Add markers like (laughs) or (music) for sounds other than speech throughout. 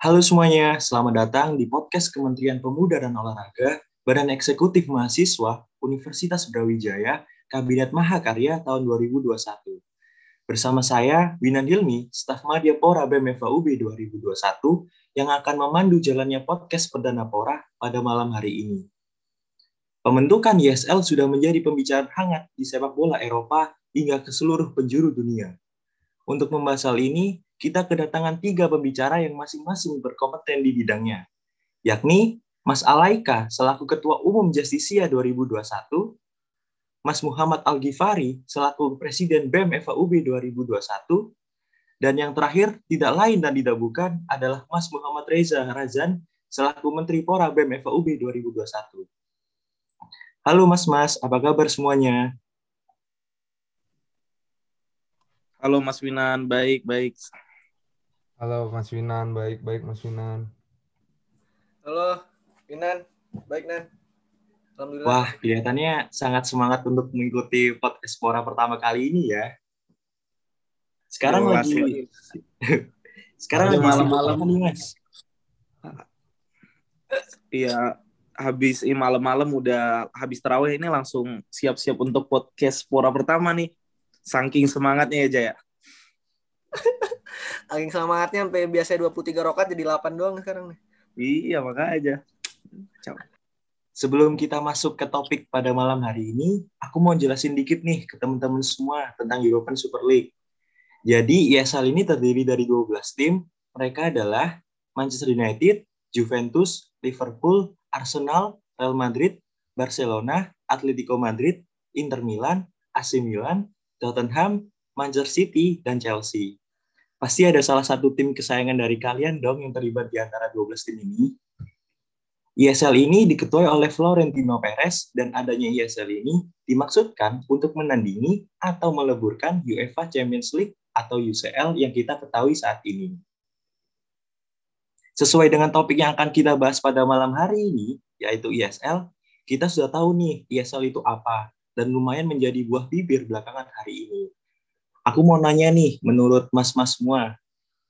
Halo semuanya, selamat datang di podcast Kementerian Pemuda dan Olahraga, Badan Eksekutif Mahasiswa, Universitas Brawijaya, Kabinet Mahakarya tahun 2021. Bersama saya, Winan Hilmi, staf Madya Pora BEM FAUB 2021, yang akan memandu jalannya podcast Perdana Pora pada malam hari ini. Pembentukan ISL sudah menjadi pembicaraan hangat di sepak bola Eropa hingga ke seluruh penjuru dunia. Untuk membahas hal ini, kita kedatangan tiga pembicara yang masing-masing berkompeten di bidangnya, yakni Mas Alaika selaku Ketua Umum Justisia 2021, Mas Muhammad Al-Ghifari selaku Presiden BEM FAUB 2021, dan yang terakhir tidak lain dan tidak bukan adalah Mas Muhammad Reza Razan selaku Menteri Pora BEM FAUB 2021. Halo Mas-Mas, apa kabar semuanya? Halo Mas Winan, baik, baik. Halo Mas Winan, baik baik Mas Winan. Halo Winan, baik Nan. Alhamdulillah. Wah, kelihatannya sangat semangat untuk mengikuti podcast Pora pertama kali ini ya. Sekarang Terima lagi (laughs) Sekarang lagi malam-malam nih, Mas. Iya, habis ini malam-malam udah habis terawih ini langsung siap-siap untuk podcast Pora pertama nih. Saking semangatnya ya Jaya. (laughs) Saking semangatnya sampai biasa 23 rokat jadi 8 doang sekarang nih. Iya, makanya aja. Sebelum kita masuk ke topik pada malam hari ini, aku mau jelasin dikit nih ke teman-teman semua tentang European Super League. Jadi ESL ini terdiri dari 12 tim. Mereka adalah Manchester United, Juventus, Liverpool, Arsenal, Real Madrid, Barcelona, Atletico Madrid, Inter Milan, AC Milan, Tottenham, Manchester City, dan Chelsea. Pasti ada salah satu tim kesayangan dari kalian dong yang terlibat di antara 12 tim ini. ESL ini diketuai oleh Florentino Perez dan adanya ESL ini dimaksudkan untuk menandingi atau meleburkan UEFA Champions League atau UCL yang kita ketahui saat ini. Sesuai dengan topik yang akan kita bahas pada malam hari ini, yaitu ESL, kita sudah tahu nih ESL itu apa, dan lumayan menjadi buah bibir belakangan hari ini. Aku mau nanya nih, menurut mas-mas semua,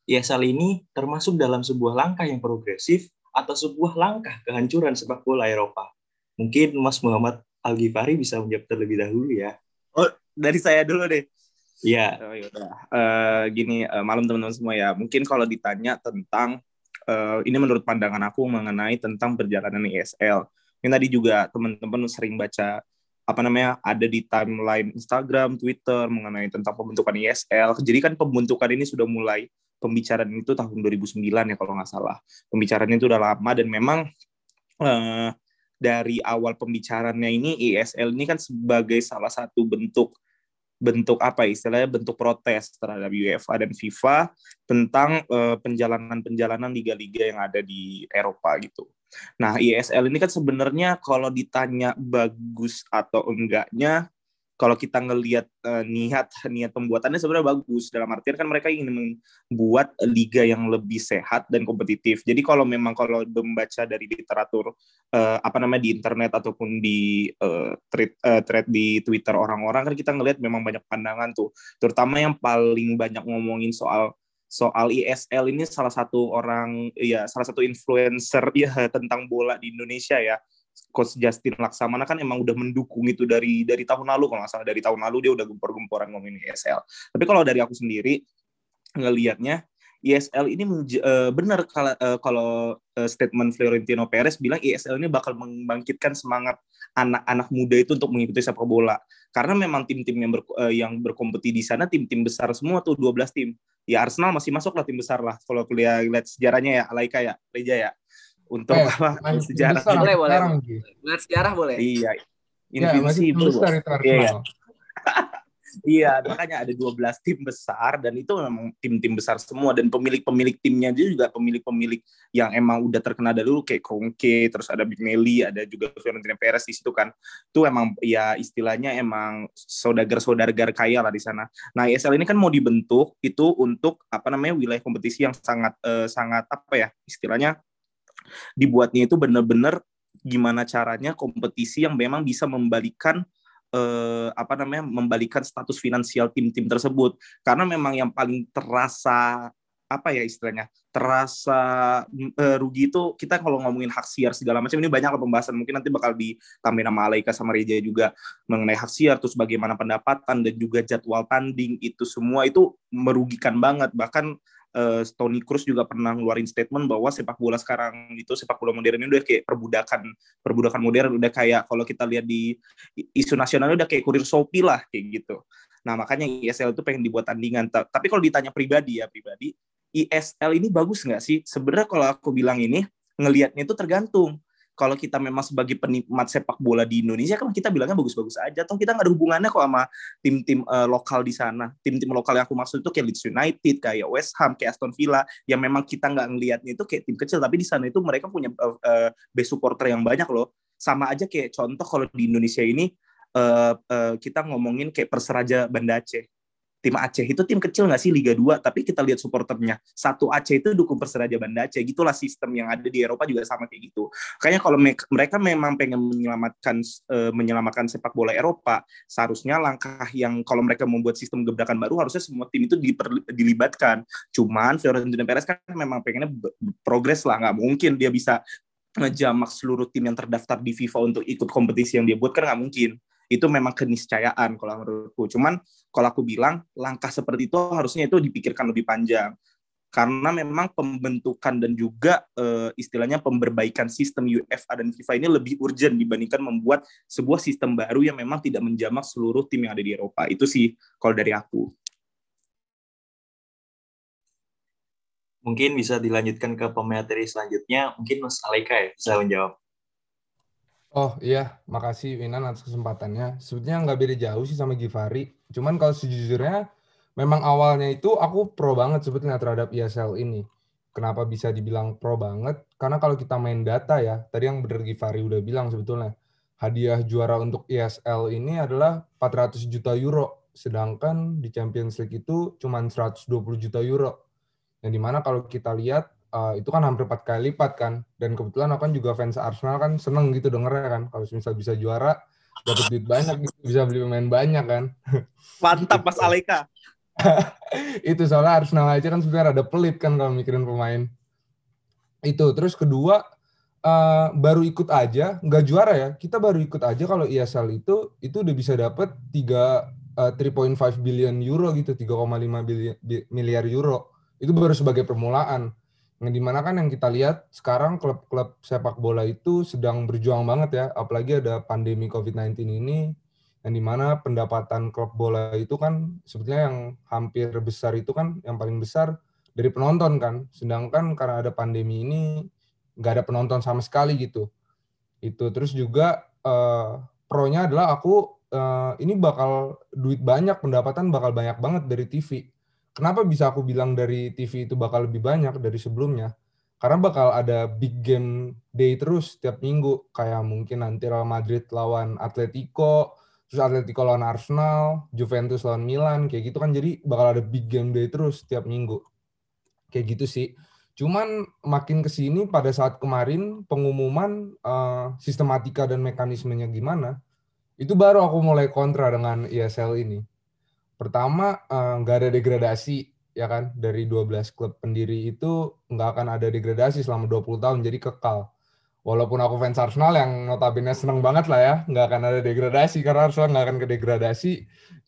ESL ini termasuk dalam sebuah langkah yang progresif atau sebuah langkah kehancuran sepak bola Eropa? Mungkin Mas Muhammad Al-Ghifari bisa menjawab terlebih dahulu ya. Oh, dari saya dulu deh. Iya. Oh, uh, gini, uh, malam teman-teman semua ya. Mungkin kalau ditanya tentang, uh, ini menurut pandangan aku mengenai tentang perjalanan ESL. Yang tadi juga teman-teman sering baca apa namanya ada di timeline Instagram, Twitter mengenai tentang pembentukan ISL. Jadi kan pembentukan ini sudah mulai pembicaraan itu tahun 2009 ya kalau nggak salah. Pembicaraan itu udah lama dan memang uh, dari awal pembicaraannya ini ISL ini kan sebagai salah satu bentuk bentuk apa istilahnya bentuk protes terhadap UEFA dan FIFA tentang uh, penjalanan-penjalanan liga-liga yang ada di Eropa gitu. Nah, ISL ini kan sebenarnya kalau ditanya bagus atau enggaknya, kalau kita ngelihat uh, niat niat pembuatannya sebenarnya bagus dalam artian kan mereka ingin membuat liga yang lebih sehat dan kompetitif. Jadi kalau memang kalau membaca dari literatur uh, apa namanya di internet ataupun di uh, thread, uh, thread di Twitter orang-orang kan kita ngelihat memang banyak pandangan tuh. Terutama yang paling banyak ngomongin soal soal ISL ini salah satu orang ya salah satu influencer ya tentang bola di Indonesia ya. Coach Justin Laksamana kan emang udah mendukung itu dari dari tahun lalu kalau nggak salah. Dari tahun lalu dia udah gempor-gemporan ngomongin ISL tapi kalau dari aku sendiri ngelihatnya ISL ini uh, benar kalau uh, kalau uh, statement Florentino Perez bilang ISL ini bakal membangkitkan semangat anak-anak muda itu untuk mengikuti sepak bola. Karena memang tim-tim yang berkompetisi di sana tim-tim besar semua tuh 12 tim ya Arsenal masih masuk lah tim besar lah kalau kuliah lihat sejarahnya ya Alaika ya Reja ya. Untuk eh, apa? sejarah. boleh boleh. lihat sejarah boleh. Iya ini ya, masih besar itu Arsenal. Iya, (laughs) iya. Makanya ada 12 tim besar dan itu memang tim-tim besar semua dan pemilik-pemilik timnya juga pemilik-pemilik yang emang udah terkenal dari dulu kayak Kongke, terus ada Big Nelly, ada juga Fiorentina Perez di situ kan. Itu emang ya istilahnya emang saudagar-saudagar kaya lah di sana. Nah, ESL ini kan mau dibentuk itu untuk apa namanya wilayah kompetisi yang sangat eh, sangat apa ya istilahnya dibuatnya itu benar-benar gimana caranya kompetisi yang memang bisa membalikan eh, apa namanya membalikan status finansial tim-tim tersebut. Karena memang yang paling terasa apa ya istilahnya terasa uh, rugi itu kita kalau ngomongin hak siar segala macam ini banyak pembahasan. Mungkin nanti bakal ditambahin sama Alaika sama Reja juga mengenai hak siar terus bagaimana pendapatan dan juga jadwal tanding itu semua itu merugikan banget. Bahkan uh, Tony Cruz juga pernah ngeluarin statement bahwa sepak bola sekarang itu sepak bola modern ini udah kayak perbudakan perbudakan modern udah kayak kalau kita lihat di isu nasional udah kayak kurir Shopee lah kayak gitu. Nah makanya ISL itu pengen dibuat tandingan. Tapi kalau ditanya pribadi ya pribadi, ISL ini bagus nggak sih? Sebenarnya kalau aku bilang ini, ngelihatnya itu tergantung. Kalau kita memang sebagai penikmat sepak bola di Indonesia, kan kita bilangnya bagus-bagus aja. Atau kita nggak ada hubungannya kok sama tim-tim uh, lokal di sana. Tim-tim lokal yang aku maksud itu kayak Leeds United, kayak West Ham, kayak Aston Villa, yang memang kita nggak ngelihatnya itu kayak tim kecil. Tapi di sana itu mereka punya uh, uh, base supporter yang banyak loh. Sama aja kayak contoh kalau di Indonesia ini, uh, uh, kita ngomongin kayak Perseraja Banda Aceh tim Aceh. Itu tim kecil nggak sih Liga 2 tapi kita lihat supporternya. Satu Aceh itu dukung Perseraja Banda Aceh. Gitulah sistem yang ada di Eropa juga sama kayak gitu. Kayaknya kalau me mereka memang pengen menyelamatkan uh, menyelamatkan sepak bola Eropa seharusnya langkah yang kalau mereka membuat sistem gebrakan baru harusnya semua tim itu dilibatkan. Cuman Florentino Perez kan memang pengennya progres lah. Nggak mungkin dia bisa ngejamak seluruh tim yang terdaftar di FIFA untuk ikut kompetisi yang dia buat kan nggak mungkin itu memang keniscayaan kalau menurutku. Cuman kalau aku bilang langkah seperti itu harusnya itu dipikirkan lebih panjang karena memang pembentukan dan juga e, istilahnya pemberbaikan sistem UEFA dan FIFA ini lebih urgent dibandingkan membuat sebuah sistem baru yang memang tidak menjamak seluruh tim yang ada di Eropa. Itu sih kalau dari aku. Mungkin bisa dilanjutkan ke pemateri selanjutnya. Mungkin Mas Aleka ya bisa menjawab. Oh iya, makasih Winan atas kesempatannya. Sebetulnya nggak beda jauh sih sama Givari. Cuman kalau sejujurnya, memang awalnya itu aku pro banget sebetulnya terhadap ESL ini. Kenapa bisa dibilang pro banget? Karena kalau kita main data ya, tadi yang bener Givari udah bilang sebetulnya, hadiah juara untuk ESL ini adalah 400 juta euro. Sedangkan di Champions League itu cuma 120 juta euro. Yang di mana kalau kita lihat uh, itu kan hampir empat kali lipat kan. Dan kebetulan aku kan juga fans Arsenal kan seneng gitu dengernya kan. Kalau misal bisa juara dapat duit banyak gitu bisa beli pemain banyak kan. (laughs) Mantap Mas Aleka. (laughs) Itu soalnya Arsenal aja kan sebenarnya ada pelit kan kalau mikirin pemain. Itu terus kedua uh, baru ikut aja nggak juara ya. Kita baru ikut aja kalau ESL itu itu udah bisa dapat tiga uh, 3.5 billion euro gitu 3,5 miliar euro. Itu baru sebagai permulaan yang di mana kan yang kita lihat sekarang klub-klub sepak bola itu sedang berjuang banget ya, apalagi ada pandemi COVID-19 ini, yang di mana pendapatan klub bola itu kan sebetulnya yang hampir besar itu kan yang paling besar dari penonton kan, sedangkan karena ada pandemi ini nggak ada penonton sama sekali gitu. Itu terus juga uh, pro-nya adalah aku uh, ini bakal duit banyak, pendapatan bakal banyak banget dari TV Kenapa bisa aku bilang dari TV itu bakal lebih banyak dari sebelumnya? Karena bakal ada big game day terus setiap minggu. Kayak mungkin nanti Real Madrid lawan Atletico, terus Atletico lawan Arsenal, Juventus lawan Milan, kayak gitu kan. Jadi bakal ada big game day terus setiap minggu. Kayak gitu sih. Cuman makin ke sini pada saat kemarin pengumuman uh, sistematika dan mekanismenya gimana, itu baru aku mulai kontra dengan ESL ini Pertama, eh, nggak ada degradasi ya kan dari 12 klub pendiri itu nggak akan ada degradasi selama 20 tahun jadi kekal. Walaupun aku fans Arsenal yang notabene seneng banget lah ya, nggak akan ada degradasi karena Arsenal nggak akan ke degradasi.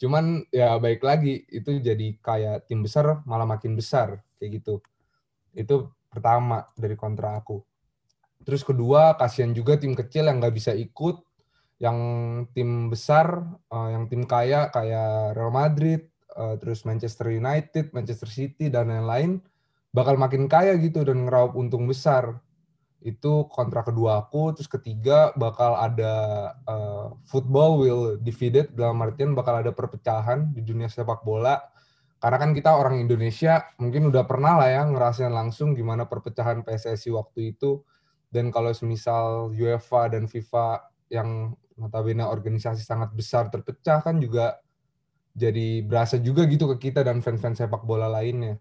Cuman ya baik lagi itu jadi kayak tim besar malah makin besar kayak gitu. Itu pertama dari kontra aku. Terus kedua kasihan juga tim kecil yang nggak bisa ikut yang tim besar, uh, yang tim kaya kayak Real Madrid, uh, terus Manchester United, Manchester City dan lain-lain bakal makin kaya gitu dan ngeraup untung besar. Itu kontra kedua aku, terus ketiga bakal ada uh, football will divided dalam artian bakal ada perpecahan di dunia sepak bola. Karena kan kita orang Indonesia mungkin udah pernah lah ya ngerasain langsung gimana perpecahan PSSI waktu itu. Dan kalau semisal UEFA dan FIFA yang notabene organisasi sangat besar terpecah kan juga jadi berasa juga gitu ke kita dan fans-fans sepak bola lainnya.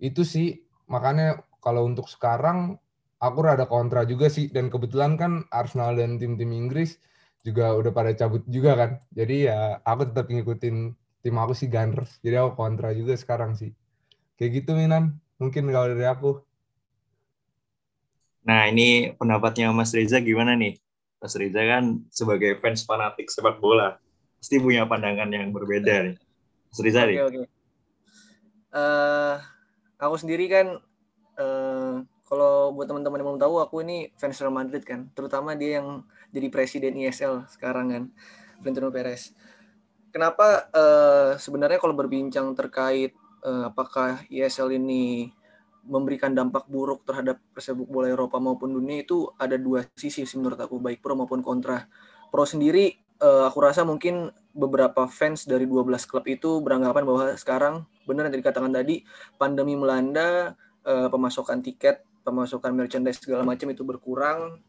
Itu sih makanya kalau untuk sekarang aku rada kontra juga sih dan kebetulan kan Arsenal dan tim-tim Inggris juga udah pada cabut juga kan. Jadi ya aku tetap ngikutin tim aku sih Gunners. Jadi aku kontra juga sekarang sih. Kayak gitu Minan. Mungkin kalau dari aku. Nah, ini pendapatnya Mas Reza gimana nih? Mas Reza kan sebagai fans fanatik sepak bola, pasti punya pandangan yang berbeda nih. Mas Reza nih. Oke. Eh, aku sendiri kan eh, kalau buat teman-teman yang belum tahu aku ini fans Real Madrid kan, terutama dia yang jadi presiden ISL sekarang kan, Florentino Perez. Kenapa eh, sebenarnya kalau berbincang terkait eh, apakah ISL ini memberikan dampak buruk terhadap persepak bola Eropa maupun dunia itu ada dua sisi sih menurut aku baik pro maupun kontra. Pro sendiri eh, aku rasa mungkin beberapa fans dari 12 klub itu beranggapan bahwa sekarang benar yang dikatakan tadi pandemi melanda eh, pemasukan tiket, pemasukan merchandise segala macam itu berkurang.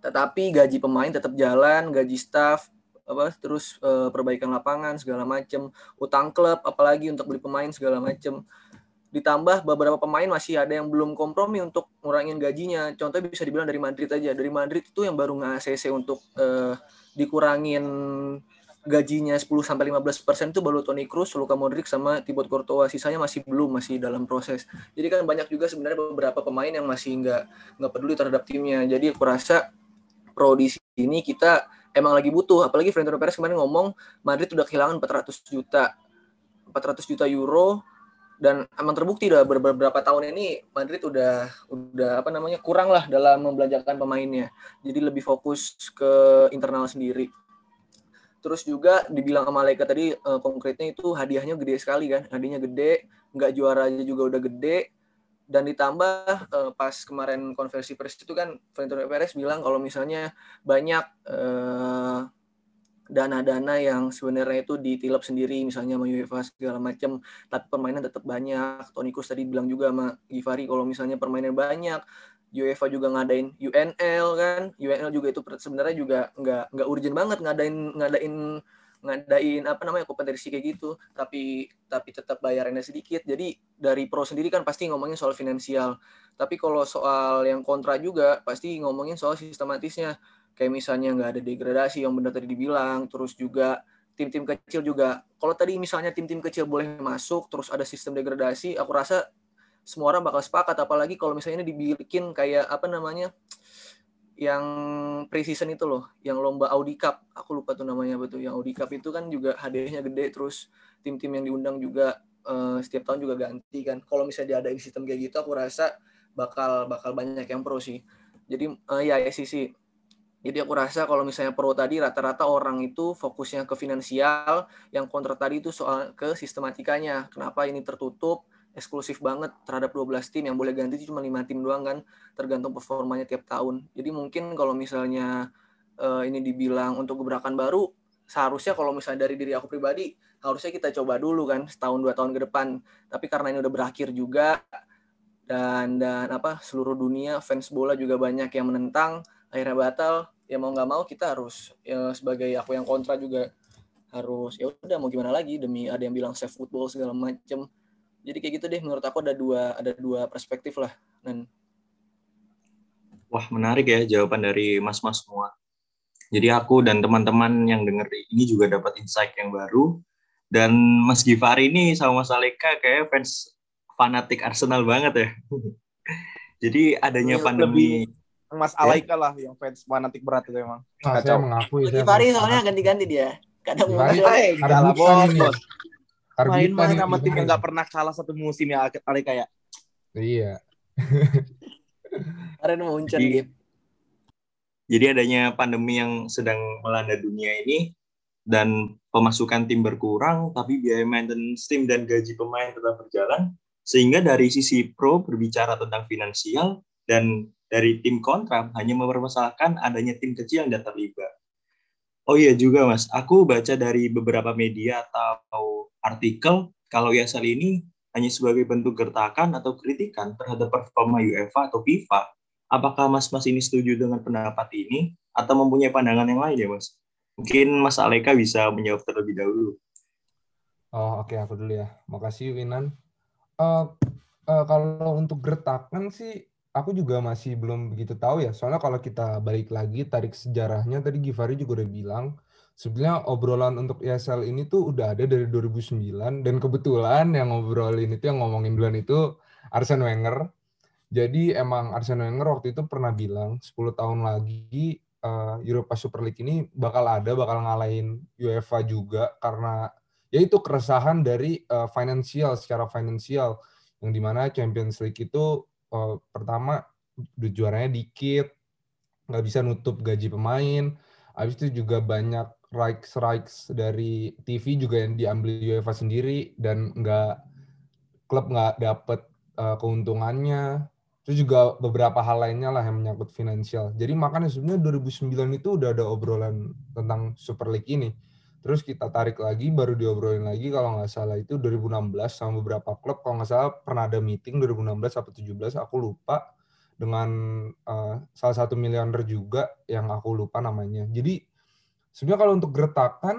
Tetapi gaji pemain tetap jalan, gaji staff apa terus eh, perbaikan lapangan segala macam, utang klub apalagi untuk beli pemain segala macam ditambah beberapa pemain masih ada yang belum kompromi untuk ngurangin gajinya. Contohnya bisa dibilang dari Madrid aja. Dari Madrid itu yang baru nge-ACC untuk eh, dikurangin gajinya 10 sampai 15 persen itu baru Toni Kroos, Luka Modric sama Thibaut Courtois. Sisanya masih belum, masih dalam proses. Jadi kan banyak juga sebenarnya beberapa pemain yang masih nggak nggak peduli terhadap timnya. Jadi aku rasa pro di sini kita emang lagi butuh. Apalagi Florentino Perez kemarin ngomong Madrid udah kehilangan 400 juta 400 juta euro dan emang terbukti udah ber- beberapa tahun ini Madrid udah udah apa namanya kurang lah dalam membelanjakan pemainnya. Jadi lebih fokus ke internal sendiri. Terus juga dibilang sama Laika tadi eh, konkretnya itu hadiahnya gede sekali kan. Hadiahnya gede, nggak juara aja juga udah gede. Dan ditambah eh, pas kemarin konversi pers itu kan Florentino Perez bilang kalau misalnya banyak eh, dana-dana yang sebenarnya itu ditilap sendiri misalnya sama UEFA segala macam tapi permainan tetap banyak. Toni Kroos tadi bilang juga sama Givari kalau misalnya permainan banyak UEFA juga ngadain UNL kan. UNL juga itu sebenarnya juga nggak nggak urgent banget ngadain ngadain ngadain apa namanya kompetisi kayak gitu. Tapi tapi tetap bayarannya sedikit. Jadi dari pro sendiri kan pasti ngomongin soal finansial. Tapi kalau soal yang kontra juga pasti ngomongin soal sistematisnya kayak misalnya nggak ada degradasi yang benar tadi dibilang terus juga tim-tim kecil juga. Kalau tadi misalnya tim-tim kecil boleh masuk terus ada sistem degradasi aku rasa semua orang bakal sepakat. Apalagi kalau misalnya ini dibikin kayak apa namanya yang pre-season itu loh yang lomba Audi Cup. Aku lupa tuh namanya betul yang Audi Cup itu kan juga hadiahnya gede terus tim-tim yang diundang juga eh, setiap tahun juga ganti kan. Kalau misalnya diadain sistem kayak gitu aku rasa bakal bakal banyak yang pro sih. Jadi eh, ya SEC jadi aku rasa kalau misalnya pro tadi rata-rata orang itu fokusnya ke finansial, yang kontra tadi itu soal ke sistematikanya. Kenapa ini tertutup, eksklusif banget terhadap 12 tim yang boleh ganti cuma 5 tim doang kan, tergantung performanya tiap tahun. Jadi mungkin kalau misalnya eh, ini dibilang untuk gebrakan baru, seharusnya kalau misalnya dari diri aku pribadi, harusnya kita coba dulu kan setahun dua tahun ke depan. Tapi karena ini udah berakhir juga dan dan apa seluruh dunia fans bola juga banyak yang menentang, akhirnya batal ya mau nggak mau kita harus ya sebagai aku yang kontra juga harus ya udah mau gimana lagi demi ada yang bilang safe football segala macem jadi kayak gitu deh menurut aku ada dua ada dua perspektif lah dan Wah, menarik ya jawaban dari mas-mas semua. Jadi aku dan teman-teman yang denger ini juga dapat insight yang baru. Dan Mas Givari ini sama Mas Aleka kayak fans fanatik Arsenal banget ya. (laughs) Jadi adanya Iya, pandemi Mas Alaika lah yang fans fanatik berat itu emang. Nah, saya Kacau. mengakui saya Givari fans soalnya fanatik. ganti-ganti dia kadang Givari muncul Eh, enggak lah, Karbutan bos, Main-main sama tim yang nggak pernah kalah satu musim ya Alaika ya. Iya. (laughs) kemarin muncul Jadi- gitu Jadi adanya pandemi yang sedang melanda dunia ini dan pemasukan tim berkurang, tapi biaya maintenance tim dan gaji pemain tetap berjalan, sehingga dari sisi pro berbicara tentang finansial dan dari tim kontra hanya mempermasalahkan adanya tim kecil yang tidak terlibat. Oh iya juga mas, aku baca dari beberapa media atau artikel kalau ESL ini hanya sebagai bentuk gertakan atau kritikan terhadap performa UEFA atau FIFA apakah mas-mas ini setuju dengan pendapat ini atau mempunyai pandangan yang lain ya mas? Mungkin Mas Aleka bisa menjawab terlebih dahulu. Oh, oke aku dulu ya. Makasih Winan. Eh, eh, kalau untuk gertakan sih aku juga masih belum begitu tahu ya. Soalnya kalau kita balik lagi tarik sejarahnya tadi Givari juga udah bilang sebenarnya obrolan untuk ESL ini tuh udah ada dari 2009 dan kebetulan yang ngobrolin itu yang ngomongin duluan itu Arsene Wenger. Jadi emang Arsene Wenger waktu itu pernah bilang 10 tahun lagi uh, Europa Super League ini bakal ada, bakal ngalahin UEFA juga karena yaitu keresahan dari uh, finansial secara finansial yang di mana Champions League itu pertama juaranya dikit, nggak bisa nutup gaji pemain, habis itu juga banyak rights rights dari TV juga yang diambil UEFA sendiri dan nggak klub nggak dapet uh, keuntungannya Terus juga beberapa hal lainnya lah yang menyangkut finansial. Jadi makanya sebenarnya 2009 itu udah ada obrolan tentang Super League ini. Terus kita tarik lagi, baru diobrolin lagi kalau nggak salah itu 2016 sama beberapa klub. Kalau nggak salah pernah ada meeting 2016 atau 17, aku lupa. Dengan uh, salah satu miliuner juga yang aku lupa namanya. Jadi sebenarnya kalau untuk gertakan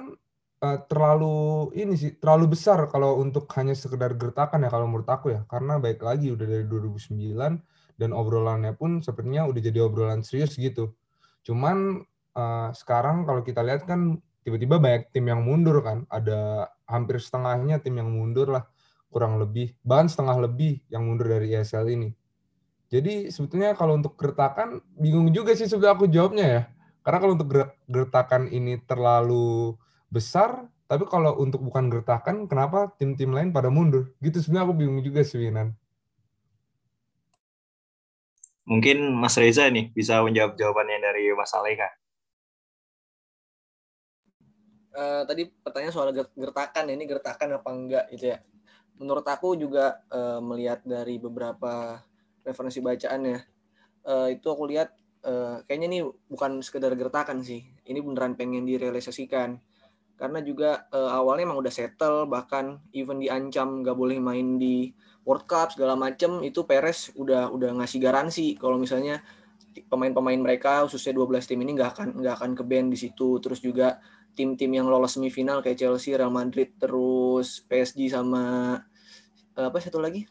uh, terlalu ini sih terlalu besar kalau untuk hanya sekedar gertakan ya kalau menurut aku ya karena baik lagi udah dari 2009 dan obrolannya pun sepertinya udah jadi obrolan serius gitu. Cuman uh, sekarang kalau kita lihat kan tiba-tiba banyak tim yang mundur kan, ada hampir setengahnya tim yang mundur lah kurang lebih, bahkan setengah lebih yang mundur dari ESL ini. Jadi sebetulnya kalau untuk gertakan bingung juga sih sebenarnya aku jawabnya ya. Karena kalau untuk gertakan ini terlalu besar, tapi kalau untuk bukan gertakan, kenapa tim-tim lain pada mundur? Gitu sebenarnya aku bingung juga sih, Winan. Mungkin Mas Reza nih bisa menjawab jawabannya dari Mas Aleka. Uh, tadi pertanyaan soal gertakan, ini gertakan apa enggak gitu ya. Menurut aku juga uh, melihat dari beberapa referensi bacaan ya, uh, itu aku lihat uh, kayaknya ini bukan sekedar gertakan sih. Ini beneran pengen direalisasikan. Karena juga uh, awalnya emang udah settle, bahkan even diancam nggak boleh main di World Cup segala macem itu Perez udah udah ngasih garansi kalau misalnya pemain-pemain mereka khususnya 12 tim ini nggak akan nggak akan ke band di situ terus juga tim-tim yang lolos semifinal kayak Chelsea, Real Madrid, terus PSG sama apa satu lagi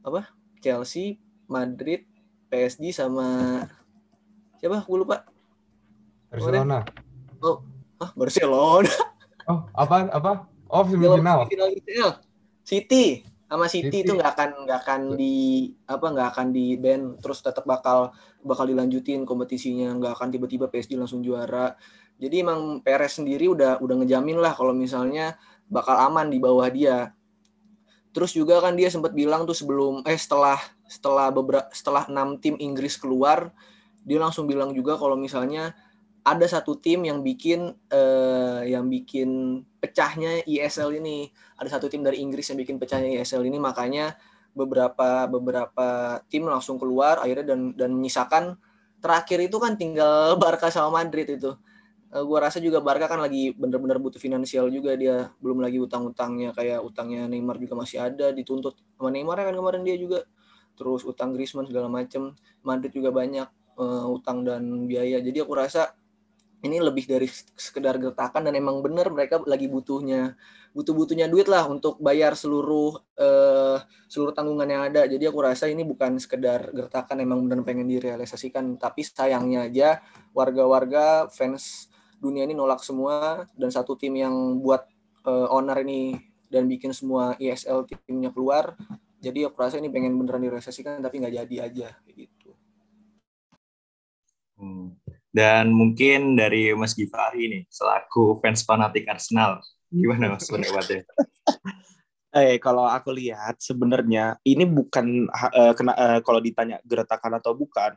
apa Chelsea, Madrid, PSG sama siapa? Gue lupa. Barcelona. Oh, ah Barcelona. (laughs) Oh, apa apa? Oh, semifinal. Semifinal City sama City, itu nggak akan nggak akan di apa nggak akan di band terus tetap bakal bakal dilanjutin kompetisinya nggak akan tiba-tiba PSG langsung juara jadi emang Perez sendiri udah udah ngejamin lah kalau misalnya bakal aman di bawah dia terus juga kan dia sempat bilang tuh sebelum eh setelah setelah beberapa setelah enam tim Inggris keluar dia langsung bilang juga kalau misalnya ada satu tim yang bikin uh, yang bikin pecahnya ISL ini. Ada satu tim dari Inggris yang bikin pecahnya ISL ini makanya beberapa beberapa tim langsung keluar akhirnya dan dan menyisakan terakhir itu kan tinggal (laughs) Barca sama Madrid itu. Uh, gua rasa juga Barca kan lagi bener-bener butuh finansial juga. Dia belum lagi utang-utangnya kayak utangnya Neymar juga masih ada dituntut sama Neymar kan kemarin dia juga. Terus utang Griezmann segala macem. Madrid juga banyak uh, utang dan biaya. Jadi aku rasa ini lebih dari sekedar gertakan dan emang bener mereka lagi butuhnya butuh butuhnya duit lah untuk bayar seluruh uh, seluruh tanggungan yang ada. Jadi aku rasa ini bukan sekedar gertakan emang bener pengen direalisasikan. Tapi sayangnya aja warga-warga fans dunia ini nolak semua dan satu tim yang buat uh, owner ini dan bikin semua ESL timnya keluar jadi aku rasa ini pengen beneran direalisasikan tapi nggak jadi aja gitu. Hmm. Dan mungkin dari Mas Givari nih, selaku fans fanatik Arsenal, gimana Mas pendapatnya? (laughs) eh kalau aku lihat sebenarnya ini bukan uh, kena uh, kalau ditanya gertakan atau bukan,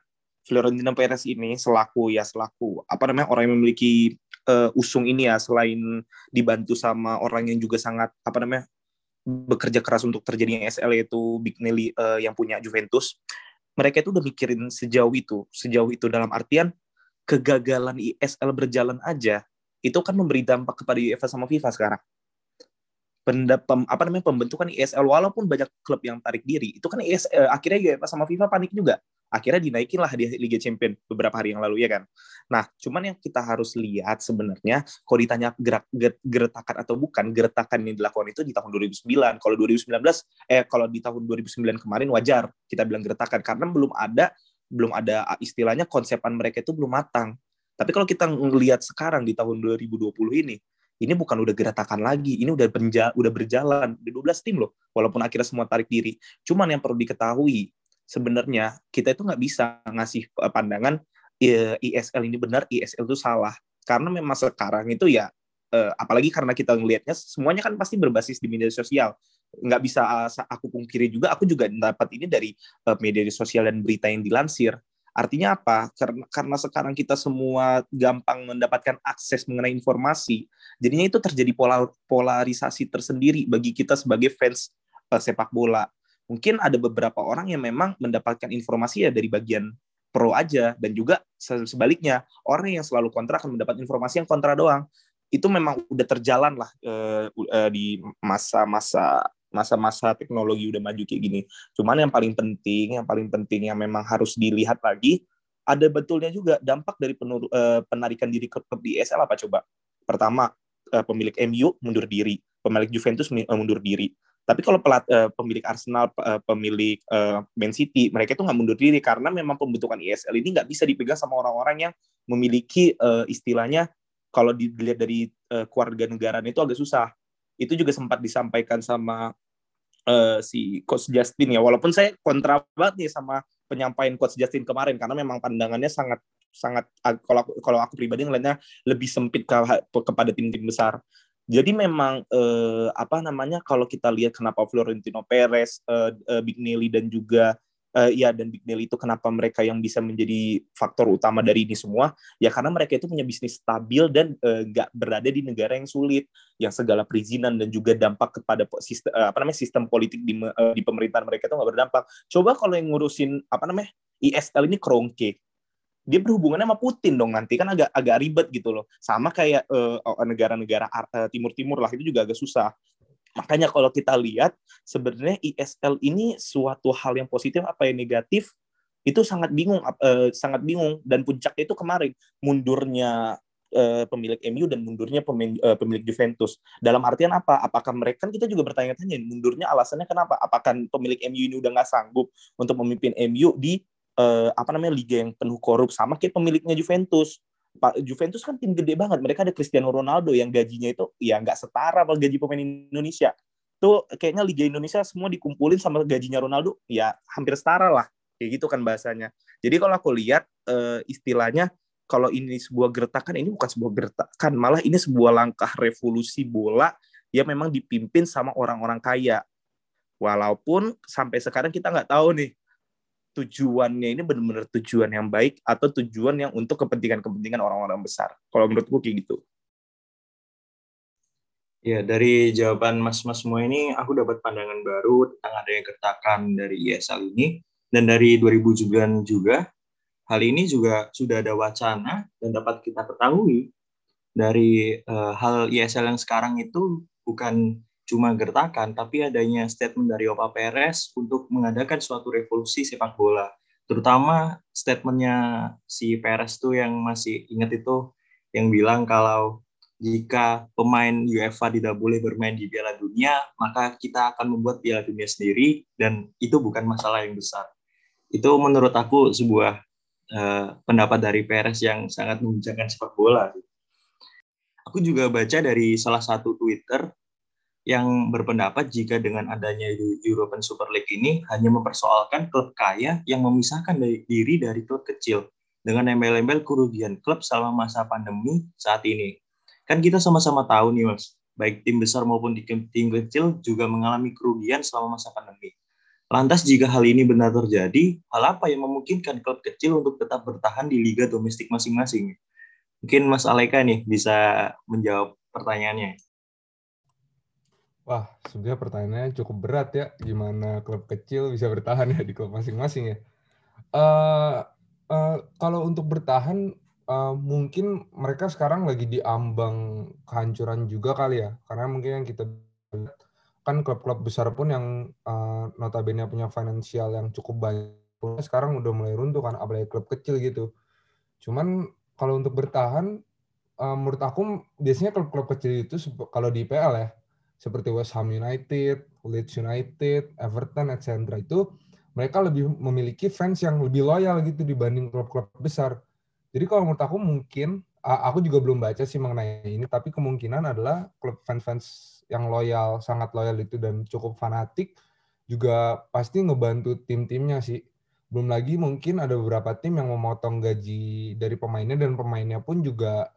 Florentino Perez ini selaku ya selaku apa namanya orang yang memiliki uh, usung ini ya selain dibantu sama orang yang juga sangat apa namanya bekerja keras untuk terjadinya SL yaitu Big Nelly uh, yang punya Juventus mereka itu udah mikirin sejauh itu sejauh itu dalam artian kegagalan ISL berjalan aja itu kan memberi dampak kepada UEFA sama FIFA sekarang. Pendap, apa namanya pembentukan ISL walaupun banyak klub yang tarik diri itu kan ISL eh, akhirnya UEFA sama FIFA panik juga akhirnya dinaikin lah di Liga Champion beberapa hari yang lalu ya kan nah cuman yang kita harus lihat sebenarnya kalau ditanya gerak gertakan atau bukan gertakan yang dilakukan itu di tahun 2009 kalau 2019 eh kalau di tahun 2009 kemarin wajar kita bilang gertakan karena belum ada belum ada istilahnya konsepan mereka itu belum matang. Tapi kalau kita ngelihat sekarang di tahun 2020 ini, ini bukan udah geratakan lagi, ini udah berja udah berjalan, di 12 tim loh, walaupun akhirnya semua tarik diri. Cuman yang perlu diketahui, sebenarnya kita itu nggak bisa ngasih eh, pandangan ISL ini benar, ISL itu salah. Karena memang sekarang itu ya, eh, apalagi karena kita ngelihatnya semuanya kan pasti berbasis di media sosial. Nggak bisa aku pungkiri juga, aku juga dapat ini dari media sosial dan berita yang dilansir Artinya apa? Karena, karena sekarang kita semua gampang mendapatkan akses mengenai informasi, jadinya itu terjadi polar, polarisasi tersendiri bagi kita sebagai fans sepak bola. Mungkin ada beberapa orang yang memang mendapatkan informasi ya dari bagian pro aja dan juga sebaliknya orang yang selalu kontra akan mendapat informasi yang kontra doang. Itu memang udah terjalan lah uh, uh, di masa-masa masa-masa teknologi udah maju kayak gini. Cuman yang paling penting, yang paling penting yang memang harus dilihat lagi, ada betulnya juga dampak dari penur, uh, penarikan diri klub di ESL apa coba? Pertama, uh, pemilik MU mundur diri, pemilik Juventus mundur diri. Tapi kalau pelat, uh, pemilik Arsenal, uh, pemilik uh, Man City, mereka itu nggak mundur diri karena memang pembentukan ESL ini nggak bisa dipegang sama orang-orang yang memiliki uh, istilahnya kalau dilihat dari uh, keluarga negaraan itu agak susah itu juga sempat disampaikan sama uh, si coach Justin ya walaupun saya kontra banget nih sama penyampaian coach Justin kemarin karena memang pandangannya sangat sangat kalau kalau aku pribadi ngelihatnya lebih sempit ke, kepada tim-tim besar. Jadi memang eh, apa namanya kalau kita lihat kenapa Florentino Perez, eh, eh, Big Nelly dan juga uh, ya dan Big Deal itu kenapa mereka yang bisa menjadi faktor utama dari ini semua? Ya karena mereka itu punya bisnis stabil dan eh, nggak uh, berada di negara yang sulit. Yang segala perizinan dan juga dampak kepada sistem uh, apa namanya sistem politik di uh, di pemerintahan mereka itu nggak berdampak. Coba kalau yang ngurusin apa namanya ISL ini krongke dia berhubungannya sama Putin dong nanti kan agak agak ribet gitu loh sama kayak uh, negara-negara uh, timur-timur lah itu juga agak susah Makanya kalau kita lihat sebenarnya ISL ini suatu hal yang positif apa yang negatif itu sangat bingung uh, sangat bingung dan puncaknya itu kemarin mundurnya uh, pemilik MU dan mundurnya pemilik, uh, pemilik Juventus. Dalam artian apa? Apakah mereka kan kita juga bertanya-tanya mundurnya alasannya kenapa? Apakah pemilik MU ini udah nggak sanggup untuk memimpin MU di uh, apa namanya liga yang penuh korup sama kayak pemiliknya Juventus? Juventus kan tim gede banget. Mereka ada Cristiano Ronaldo yang gajinya itu ya nggak setara sama gaji pemain Indonesia. Tuh kayaknya Liga Indonesia semua dikumpulin sama gajinya Ronaldo ya hampir setara lah. Kayak gitu kan bahasanya. Jadi kalau aku lihat uh, istilahnya kalau ini sebuah gertakan ini bukan sebuah gertakan, malah ini sebuah langkah revolusi bola yang memang dipimpin sama orang-orang kaya. Walaupun sampai sekarang kita nggak tahu nih tujuannya ini benar-benar tujuan yang baik atau tujuan yang untuk kepentingan-kepentingan orang-orang besar. Kalau menurutku kayak gitu. Ya, dari jawaban mas-mas semua ini, aku dapat pandangan baru tentang adanya gertakan dari ISL ini. Dan dari 2009 juga, hal ini juga sudah ada wacana dan dapat kita ketahui dari uh, hal ISL yang sekarang itu bukan cuma gertakan, tapi adanya statement dari Opa Perez untuk mengadakan suatu revolusi sepak bola. Terutama statementnya si Perez tuh yang masih ingat itu, yang bilang kalau jika pemain UEFA tidak boleh bermain di Piala Dunia, maka kita akan membuat Piala Dunia sendiri dan itu bukan masalah yang besar. Itu menurut aku sebuah uh, pendapat dari Perez yang sangat membincangkan sepak bola. Aku juga baca dari salah satu Twitter yang berpendapat jika dengan adanya European Super League ini hanya mempersoalkan klub kaya yang memisahkan diri dari klub kecil dengan embel-embel kerugian klub selama masa pandemi saat ini. Kan kita sama-sama tahu nih Mas, baik tim besar maupun tim, kecil juga mengalami kerugian selama masa pandemi. Lantas jika hal ini benar terjadi, hal apa yang memungkinkan klub kecil untuk tetap bertahan di liga domestik masing-masing? Mungkin Mas Aleka nih bisa menjawab pertanyaannya. Wah, sebenarnya pertanyaannya cukup berat ya, gimana klub kecil bisa bertahan ya di klub masing-masing ya. Uh, uh, kalau untuk bertahan, uh, mungkin mereka sekarang lagi di ambang kehancuran juga kali ya, karena mungkin yang kita lihat kan klub-klub besar pun yang uh, notabene punya finansial yang cukup banyak, sekarang udah mulai runtuh kan, apalagi klub kecil gitu. Cuman kalau untuk bertahan, menurut aku biasanya klub-klub kecil itu kalau di IPL ya, seperti West Ham United, Leeds United, Everton, etc. itu mereka lebih memiliki fans yang lebih loyal gitu dibanding klub-klub besar. Jadi kalau menurut aku mungkin aku juga belum baca sih mengenai ini, tapi kemungkinan adalah klub fans-fans yang loyal, sangat loyal itu dan cukup fanatik juga pasti ngebantu tim-timnya sih. Belum lagi mungkin ada beberapa tim yang memotong gaji dari pemainnya dan pemainnya pun juga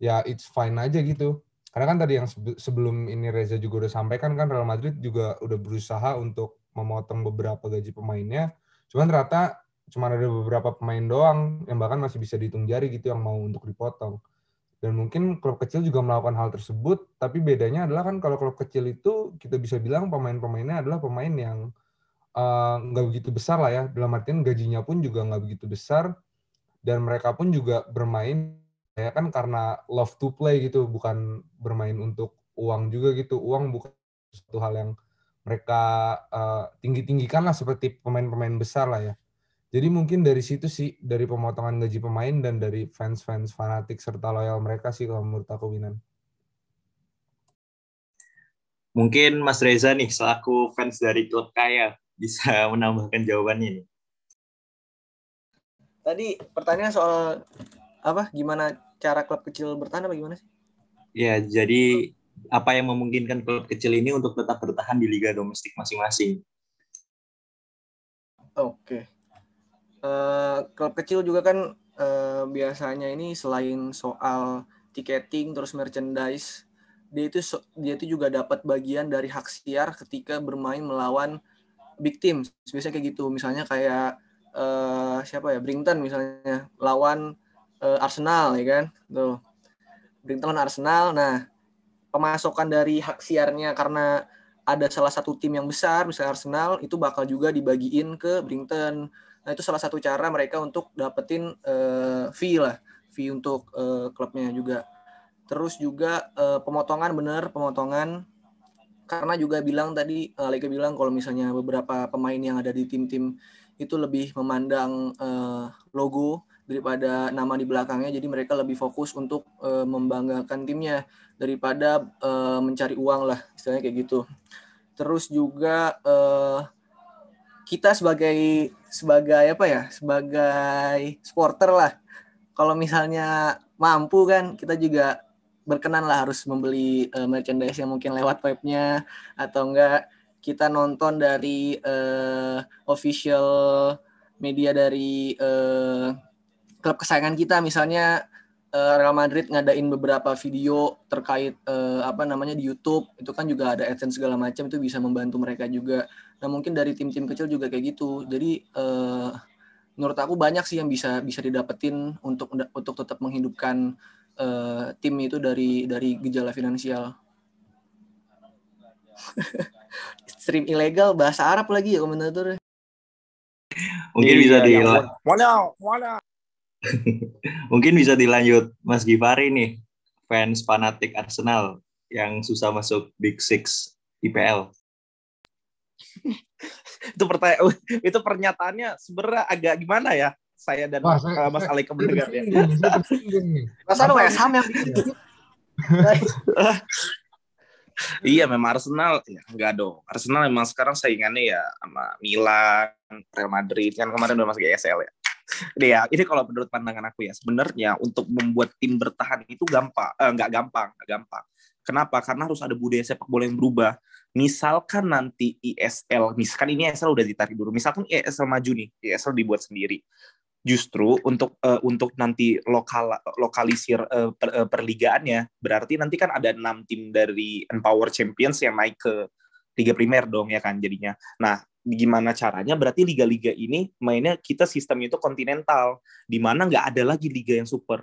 ya it's fine aja gitu. Karena kan tadi yang sebelum ini Reza juga udah sampaikan kan Real Madrid juga udah berusaha untuk memotong beberapa gaji pemainnya. Cuman ternyata cuma ada beberapa pemain doang yang bahkan masih bisa dihitung jari gitu yang mau untuk dipotong. Dan mungkin klub kecil juga melakukan hal tersebut, tapi bedanya adalah kan kalau klub kecil itu kita bisa bilang pemain-pemainnya adalah pemain yang uh, nggak begitu besar lah ya. Dalam artian gajinya pun juga nggak begitu besar dan mereka pun juga bermain ya kan karena love to play gitu, bukan bermain untuk uang juga gitu. Uang bukan satu hal yang mereka uh, tinggi-tinggikan lah seperti pemain-pemain besar lah ya. Jadi mungkin dari situ sih, dari pemotongan gaji pemain dan dari fans-fans fanatik serta loyal mereka sih kalau menurut aku Winan. Mungkin Mas Reza nih, selaku fans dari klub kaya, bisa (laughs) menambahkan jawabannya nih. Tadi pertanyaan soal apa? Gimana cara klub kecil bertahan apa gimana sih? Ya, jadi apa yang memungkinkan klub kecil ini untuk tetap bertahan di liga domestik masing-masing? Oke. Eh, klub kecil juga kan uh, biasanya ini selain soal tiketing terus merchandise dia itu dia itu juga dapat bagian dari hak siar ketika bermain melawan big team biasanya kayak gitu misalnya kayak uh, siapa ya Brington misalnya lawan uh, Arsenal ya kan? Tuh. Lawan Arsenal. Nah pemasokan dari hak siarnya karena ada salah satu tim yang besar misalnya Arsenal itu bakal juga dibagiin ke Brington Nah itu salah satu cara mereka untuk dapetin uh, fee lah, fee untuk uh, klubnya juga. Terus juga uh, pemotongan bener, pemotongan. Karena juga bilang tadi Alika bilang kalau misalnya beberapa pemain yang ada di tim-tim itu lebih memandang uh, logo daripada nama di belakangnya jadi mereka lebih fokus untuk uh, membanggakan timnya daripada uh, mencari uang lah istilahnya kayak gitu. Terus juga uh, kita sebagai sebagai apa ya sebagai supporter lah. Kalau misalnya mampu kan kita juga berkenan lah harus membeli uh, merchandise yang mungkin lewat webnya atau enggak. Kita nonton dari uh, official media dari uh, klub kesayangan kita misalnya Real Madrid ngadain beberapa video terkait uh, apa namanya di YouTube itu kan juga ada adsense segala macam itu bisa membantu mereka juga Nah mungkin dari tim-tim kecil juga kayak gitu. Jadi uh, menurut aku banyak sih yang bisa bisa didapetin untuk untuk tetap menghidupkan uh, tim itu dari dari gejala finansial. (laughs) Stream ilegal bahasa Arab lagi ya komentator. Mungkin iya, bisa di mana mana. (laughs) Mungkin bisa dilanjut Mas Givari nih, fans fanatik Arsenal yang susah masuk Big Six IPL (laughs) itu pertanyaan (laughs) itu pernyataannya sebenarnya agak gimana ya saya dan Wah, saya, Mas Alika mendengar ya. Masa West Ham yang bikin iya memang Arsenal ya enggak dong. Arsenal memang sekarang saingannya ya sama Milan, Real Madrid kan kemarin udah masuk ESL ya. (laughs) Ini ya, ini kalau menurut pandangan aku ya, sebenarnya untuk membuat tim bertahan itu gampang, eh, nggak gampang, nggak gampang. Kenapa? Karena harus ada budaya sepak bola yang berubah misalkan nanti ISL, misalkan ini ISL udah ditarik dulu, misalkan ISL maju nih, ISL dibuat sendiri, justru untuk uh, untuk nanti lokal lokalisir uh, per, uh, perligaannya, berarti nanti kan ada enam tim dari Empower Champions yang naik ke Liga Primer dong ya kan jadinya. Nah, gimana caranya? Berarti liga-liga ini mainnya kita sistem itu kontinental, di mana nggak ada lagi liga yang super.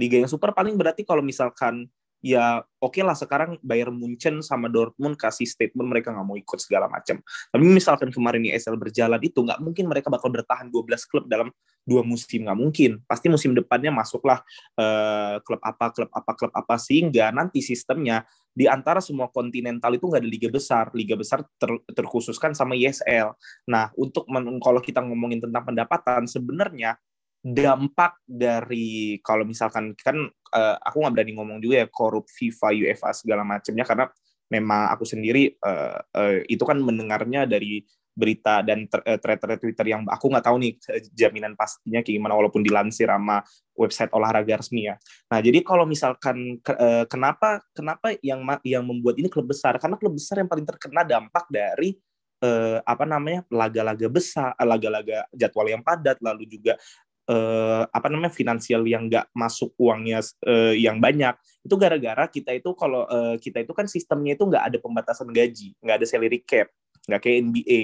Liga yang super paling berarti kalau misalkan ya oke okay lah sekarang Bayern Munchen sama Dortmund kasih statement mereka nggak mau ikut segala macam. Tapi misalkan kemarin ESL berjalan itu nggak mungkin mereka bakal bertahan 12 klub dalam dua musim nggak mungkin. Pasti musim depannya masuklah uh, klub apa klub apa klub apa sehingga nanti sistemnya di antara semua kontinental itu nggak ada liga besar. Liga besar ter, terkhususkan sama ESL. Nah untuk kalau kita ngomongin tentang pendapatan sebenarnya dampak dari kalau misalkan kan uh, aku nggak berani ngomong juga ya korup FIFA UEFA segala macamnya karena memang aku sendiri uh, uh, itu kan mendengarnya dari berita dan eh, thread-thread Twitter yang aku nggak tahu nih eh, jaminan pastinya kayak gimana walaupun dilansir sama website olahraga resmi ya. Nah jadi kalau misalkan kenapa kenapa yang yang membuat ini klub besar karena klub besar yang paling terkena dampak dari uh, apa namanya laga-laga besar, laga-laga jadwal yang padat, lalu juga uh, apa namanya finansial yang nggak masuk uangnya uh, yang banyak itu gara-gara kita itu kalau uh, kita itu kan sistemnya itu nggak ada pembatasan gaji, nggak ada salary cap, nggak kayak NBA.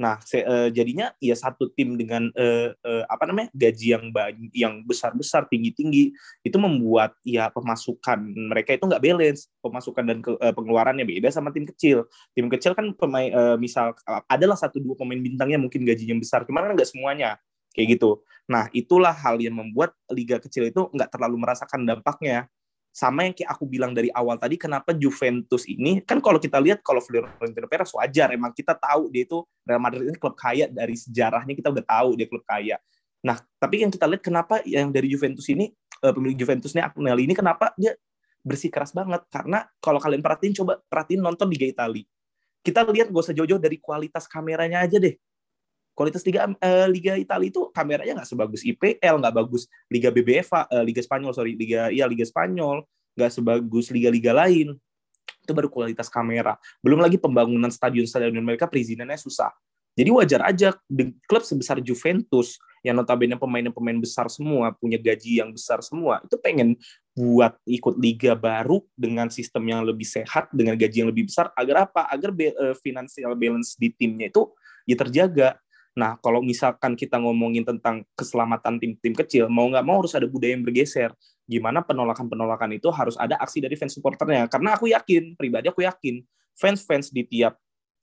Nah, se, uh, jadinya ya satu tim dengan uh, uh, apa namanya gaji yang yang besar-besar, tinggi-tinggi, itu membuat ya pemasukan mereka itu nggak balance, pemasukan dan ke, uh, pengeluarannya beda sama tim kecil. Tim kecil kan pemain uh, misal adalah satu dua pemain bintangnya mungkin gajinya besar, cuman kan nggak semuanya kayak gitu. Nah, itulah hal yang membuat liga kecil itu nggak terlalu merasakan dampaknya sama yang kayak aku bilang dari awal tadi kenapa Juventus ini kan kalau kita lihat kalau Florentino Perez wajar emang kita tahu dia itu Real Madrid ini klub kaya dari sejarahnya kita udah tahu dia klub kaya. Nah, tapi yang kita lihat kenapa yang dari Juventus ini uh, pemilik Juventus ini Agnelli ini kenapa dia bersih keras banget karena kalau kalian perhatiin coba perhatiin nonton Liga Italia. Kita lihat gak usah jauh-jauh dari kualitas kameranya aja deh kualitas liga uh, liga Italia itu kameranya nggak sebagus IPL nggak bagus liga BBVA uh, liga Spanyol sorry liga ya liga Spanyol nggak sebagus liga-liga lain. Itu baru kualitas kamera. Belum lagi pembangunan stadion-stadion mereka perizinannya susah. Jadi wajar aja klub sebesar Juventus yang notabene pemain-pemain besar semua punya gaji yang besar semua itu pengen buat ikut liga baru dengan sistem yang lebih sehat dengan gaji yang lebih besar agar apa? Agar uh, financial balance di timnya itu ya terjaga Nah, kalau misalkan kita ngomongin tentang keselamatan tim-tim kecil, mau nggak mau harus ada budaya yang bergeser. Gimana penolakan-penolakan itu harus ada aksi dari fans supporternya. Karena aku yakin, pribadi aku yakin, fans-fans di tiap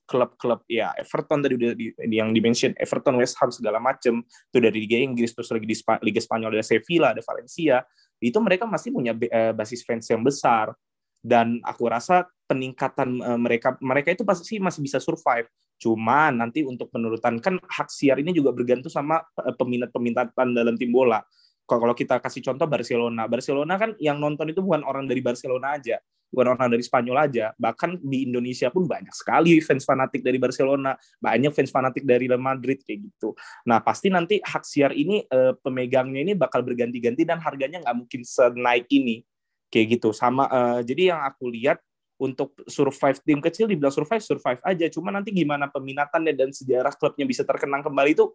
klub-klub ya Everton tadi udah di, yang dimention Everton West Ham segala macem itu dari Liga Inggris terus lagi di Spa, Liga Spanyol ada Sevilla ada Valencia itu mereka masih punya uh, basis fans yang besar dan aku rasa peningkatan uh, mereka mereka itu pasti masih bisa survive Cuma nanti untuk penurutan kan hak siar ini juga bergantung sama eh, peminat-peminatan dalam tim bola. Kalau kita kasih contoh Barcelona, Barcelona kan yang nonton itu bukan orang dari Barcelona aja, bukan orang dari Spanyol aja. Bahkan di Indonesia pun banyak sekali fans fanatik dari Barcelona, banyak fans fanatik dari Real Madrid kayak gitu. Nah pasti nanti hak siar ini eh, pemegangnya ini bakal berganti-ganti dan harganya nggak mungkin senaik ini kayak gitu. Sama eh, jadi yang aku lihat untuk survive tim kecil dibilang survive survive aja. Cuma nanti gimana peminatannya dan sejarah klubnya bisa terkenang kembali itu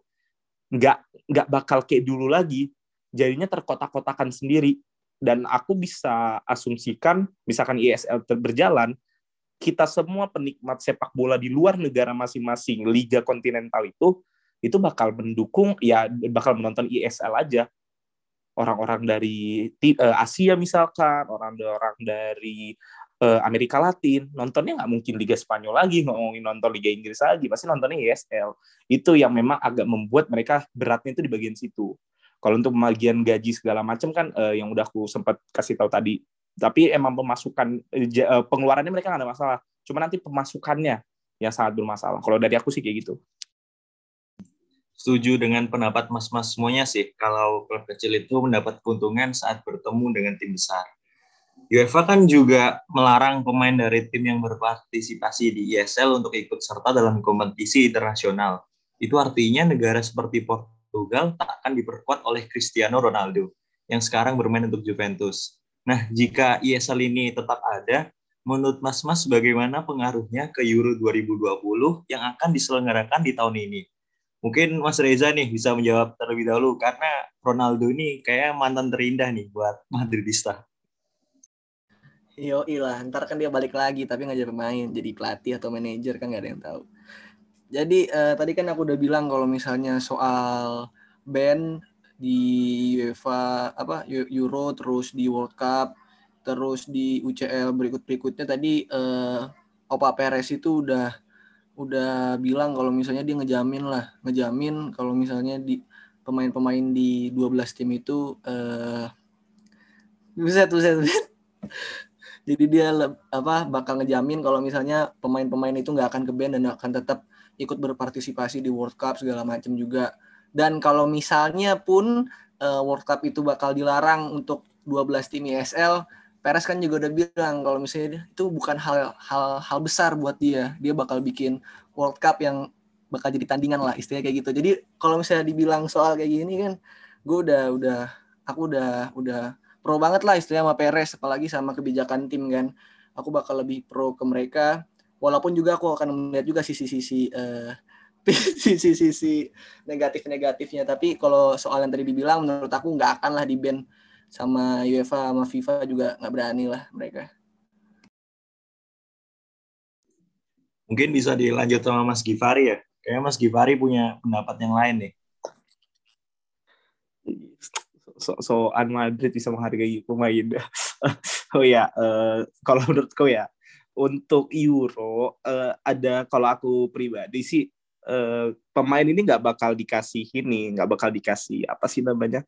nggak nggak bakal kayak dulu lagi. Jadinya terkotak-kotakan sendiri. Dan aku bisa asumsikan misalkan ISL berjalan kita semua penikmat sepak bola di luar negara masing-masing liga kontinental itu itu bakal mendukung ya bakal menonton ISL aja. Orang-orang dari eh, Asia misalkan orang-orang dari uh, Amerika Latin. Nontonnya nggak mungkin Liga Spanyol lagi ngomongin nonton Liga Inggris lagi pasti nontonnya ESL itu yang memang agak membuat mereka beratnya itu di bagian situ. Kalau untuk pembagian gaji segala macam kan uh, yang udah aku sempat kasih tahu tadi. Tapi emang pemasukan uh, pengeluarannya mereka nggak ada masalah. Cuma nanti pemasukannya yang sangat bermasalah. Kalau dari aku sih kayak gitu. Setuju dengan pendapat mas-mas semuanya sih. Kalau klub kecil itu mendapat keuntungan saat bertemu dengan tim besar UEFA kan juga melarang pemain dari tim yang berpartisipasi di ESL untuk ikut serta dalam kompetisi internasional. Itu artinya negara seperti Portugal tak akan diperkuat oleh Cristiano Ronaldo yang sekarang bermain untuk Juventus. Nah, jika ESL ini tetap ada, menurut Mas-Mas bagaimana pengaruhnya ke Euro 2020 yang akan diselenggarakan di tahun ini? Mungkin Mas Reza nih bisa menjawab terlebih dahulu karena Ronaldo ini kayak mantan terindah nih buat Madridista. Yo lah, ntar kan dia balik lagi tapi nggak jadi pemain, jadi pelatih atau manajer kan nggak ada yang tahu. Jadi uh, tadi kan aku udah bilang kalau misalnya soal band di UEFA apa Euro terus di World Cup terus di UCL berikut berikutnya tadi uh, Opa Perez itu udah udah bilang kalau misalnya dia ngejamin lah ngejamin kalau misalnya di pemain-pemain di 12 tim itu uh, buset buset buset jadi dia apa bakal ngejamin kalau misalnya pemain-pemain itu nggak akan ke band dan akan tetap ikut berpartisipasi di World Cup segala macam juga. Dan kalau misalnya pun uh, World Cup itu bakal dilarang untuk 12 tim ISL Perez kan juga udah bilang kalau misalnya itu bukan hal hal hal besar buat dia. Dia bakal bikin World Cup yang bakal jadi tandingan lah istilahnya kayak gitu. Jadi kalau misalnya dibilang soal kayak gini kan gue udah udah aku udah udah pro banget lah istilahnya sama Perez apalagi sama kebijakan tim kan. Aku bakal lebih pro ke mereka. Walaupun juga aku akan melihat juga sisi-sisi uh, (laughs) sisi-sisi negatif-negatifnya. Tapi kalau soal yang tadi dibilang menurut aku nggak akan lah di band sama UEFA sama FIFA juga nggak berani lah mereka. Mungkin bisa dilanjut sama Mas Givari ya. Kayaknya Mas Givari punya pendapat yang lain nih so, so Madrid bisa menghargai pemain. (laughs) Oh ya uh, kalau menurutku ya untuk Euro uh, ada kalau aku pribadi sih uh, pemain ini nggak bakal dikasih ini nggak bakal dikasih apa sih namanya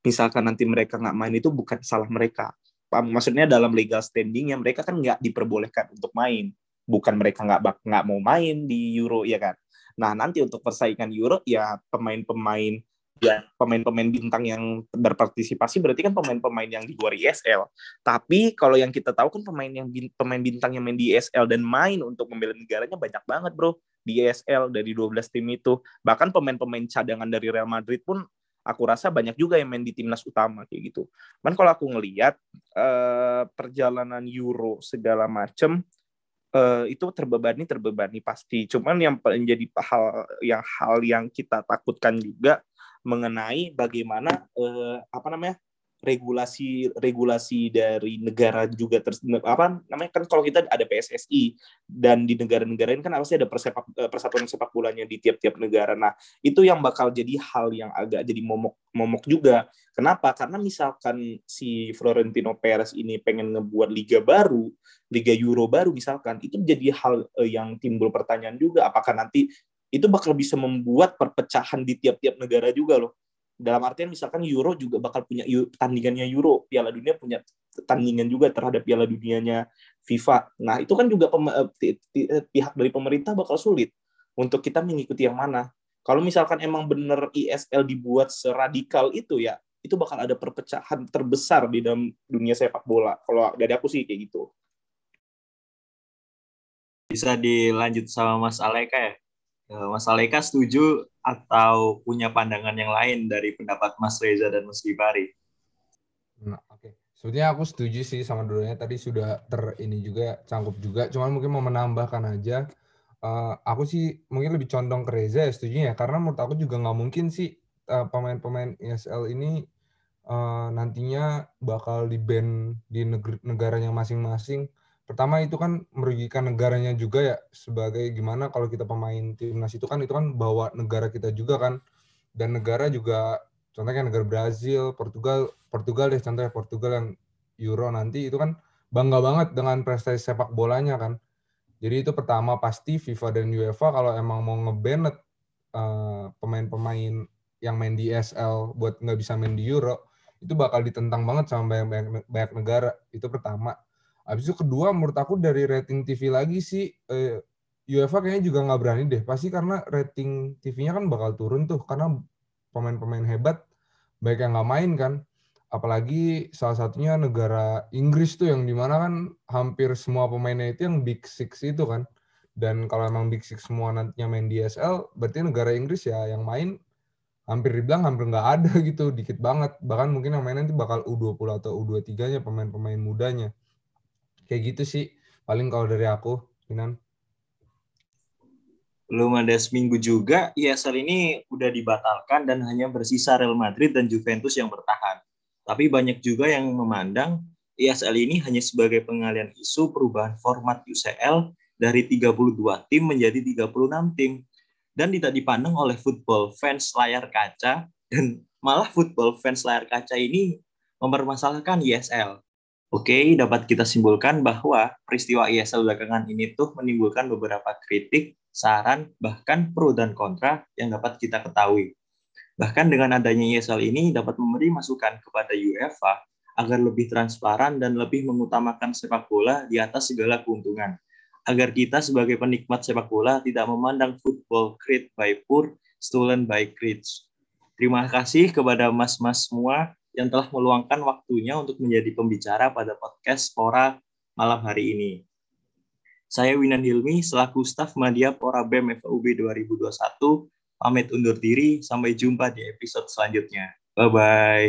misalkan nanti mereka nggak main itu bukan salah mereka. Maksudnya dalam legal standing yang mereka kan nggak diperbolehkan untuk main. Bukan mereka nggak nggak mau main di Euro ya kan? Nah nanti untuk persaingan Euro ya pemain-pemain ya pemain-pemain bintang yang berpartisipasi berarti kan pemain-pemain yang di luar ISL. Tapi kalau yang kita tahu kan pemain yang pemain bintang yang main di ISL dan main untuk membela negaranya banyak banget, Bro. Di ISL dari 12 tim itu. Bahkan pemain-pemain cadangan dari Real Madrid pun aku rasa banyak juga yang main di timnas utama kayak gitu. kan kalau aku ngelihat uh, perjalanan Euro segala macem uh, itu terbebani terbebani pasti. Cuman yang menjadi hal yang hal yang kita takutkan juga mengenai bagaimana uh, apa namanya regulasi regulasi dari negara juga ter, apa namanya kan kalau kita ada PSSI dan di negara-negara ini kan pasti ada persepak, eh, persatuan sepak bolanya di tiap-tiap negara. Nah, itu yang bakal jadi hal yang agak jadi momok momok juga. Kenapa? Karena misalkan si Florentino Perez ini pengen ngebuat liga baru, liga Euro baru misalkan, itu jadi hal eh, yang timbul pertanyaan juga apakah nanti itu bakal bisa membuat perpecahan di tiap-tiap negara juga loh. Dalam artian misalkan Euro juga bakal punya tandingannya Euro, Piala Dunia punya tandingan juga terhadap Piala Dunianya FIFA. Nah, itu kan juga eh, eh, pihak dari pemerintah bakal sulit untuk kita mengikuti yang mana. Kalau misalkan emang bener ISL dibuat seradikal itu ya, itu bakal ada perpecahan terbesar di dalam dunia sepak bola. Kalau dari aku sih kayak gitu. Bisa dilanjut sama Mas Aleka ya? Eh, Mas Aleka setuju atau punya pandangan yang lain dari pendapat Mas Reza dan Mas Gibari? Nah, oke. Okay. Sebetulnya aku setuju sih sama dulunya tadi sudah ter ini juga cangkup juga. Cuman mungkin mau menambahkan aja. Uh, aku sih mungkin lebih condong ke Reza ya setuju ya karena menurut aku juga nggak mungkin sih uh, pemain-pemain ESL ini uh, nantinya bakal di ban di negeri, negaranya masing-masing pertama itu kan merugikan negaranya juga ya sebagai gimana kalau kita pemain timnas itu kan itu kan bawa negara kita juga kan. Dan negara juga contohnya negara Brazil, Portugal, Portugal deh contohnya Portugal yang Euro nanti itu kan bangga banget dengan prestasi sepak bolanya kan. Jadi itu pertama pasti FIFA dan UEFA kalau emang mau ngeban uh, pemain-pemain yang main di ESL buat nggak bisa main di Euro itu bakal ditentang banget sama banyak, banyak, banyak negara. Itu pertama Habis itu kedua menurut aku dari rating TV lagi sih eh, UEFA kayaknya juga nggak berani deh. Pasti karena rating TV-nya kan bakal turun tuh karena pemain-pemain hebat baik yang nggak main kan. Apalagi salah satunya negara Inggris tuh yang di mana kan hampir semua pemainnya itu yang Big Six itu kan. Dan kalau emang Big Six semua nantinya main di SL, berarti negara Inggris ya yang main hampir dibilang hampir nggak ada gitu, dikit banget. Bahkan mungkin yang main nanti bakal U20 atau U23-nya pemain-pemain mudanya kayak gitu sih paling kalau dari aku Inan. Belum ada seminggu juga ESL ini udah dibatalkan dan hanya bersisa Real Madrid dan Juventus yang bertahan. Tapi banyak juga yang memandang ESL ini hanya sebagai pengalian isu perubahan format UCL dari 32 tim menjadi 36 tim. Dan tidak dipandang oleh football fans layar kaca dan malah football fans layar kaca ini mempermasalahkan ESL Oke, dapat kita simpulkan bahwa peristiwa ISL belakangan ini tuh menimbulkan beberapa kritik, saran, bahkan pro dan kontra yang dapat kita ketahui. Bahkan dengan adanya ISL ini dapat memberi masukan kepada UEFA agar lebih transparan dan lebih mengutamakan sepak bola di atas segala keuntungan. Agar kita sebagai penikmat sepak bola tidak memandang football create by poor, stolen by rich. Terima kasih kepada mas-mas semua yang telah meluangkan waktunya untuk menjadi pembicara pada podcast Spora malam hari ini. Saya Winan Hilmi, selaku staf Media Pora BEM FUB 2021, pamit undur diri. Sampai jumpa di episode selanjutnya. Bye-bye.